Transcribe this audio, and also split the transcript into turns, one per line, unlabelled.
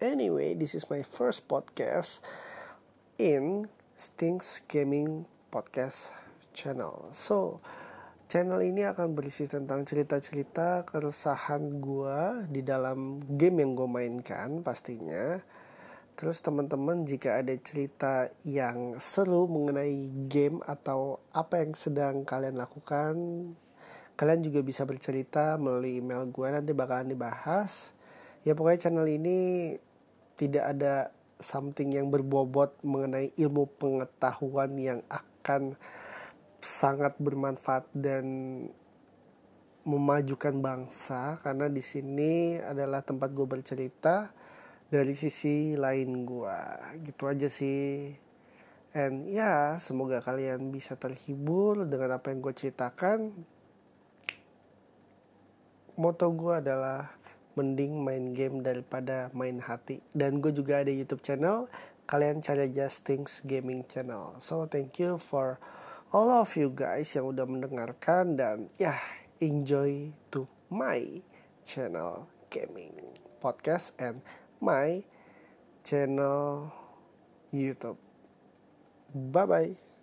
anyway, this is my first podcast in Stings Gaming Podcast Channel. So, channel ini akan berisi tentang cerita-cerita keresahan gue di dalam game yang gue mainkan pastinya. Terus teman-teman jika ada cerita yang seru mengenai game atau apa yang sedang kalian lakukan, kalian juga bisa bercerita melalui email gue nanti bakalan dibahas ya pokoknya channel ini tidak ada something yang berbobot mengenai ilmu pengetahuan yang akan sangat bermanfaat dan memajukan bangsa karena di sini adalah tempat gue bercerita. Dari sisi lain gue gitu aja sih. And ya semoga kalian bisa terhibur dengan apa yang gue ceritakan. Moto gue adalah mending main game daripada main hati. Dan gue juga ada YouTube channel kalian cari aja Stings Gaming Channel. So thank you for all of you guys yang udah mendengarkan dan ya yeah, enjoy to my channel gaming podcast and my channel YouTube. Bye bye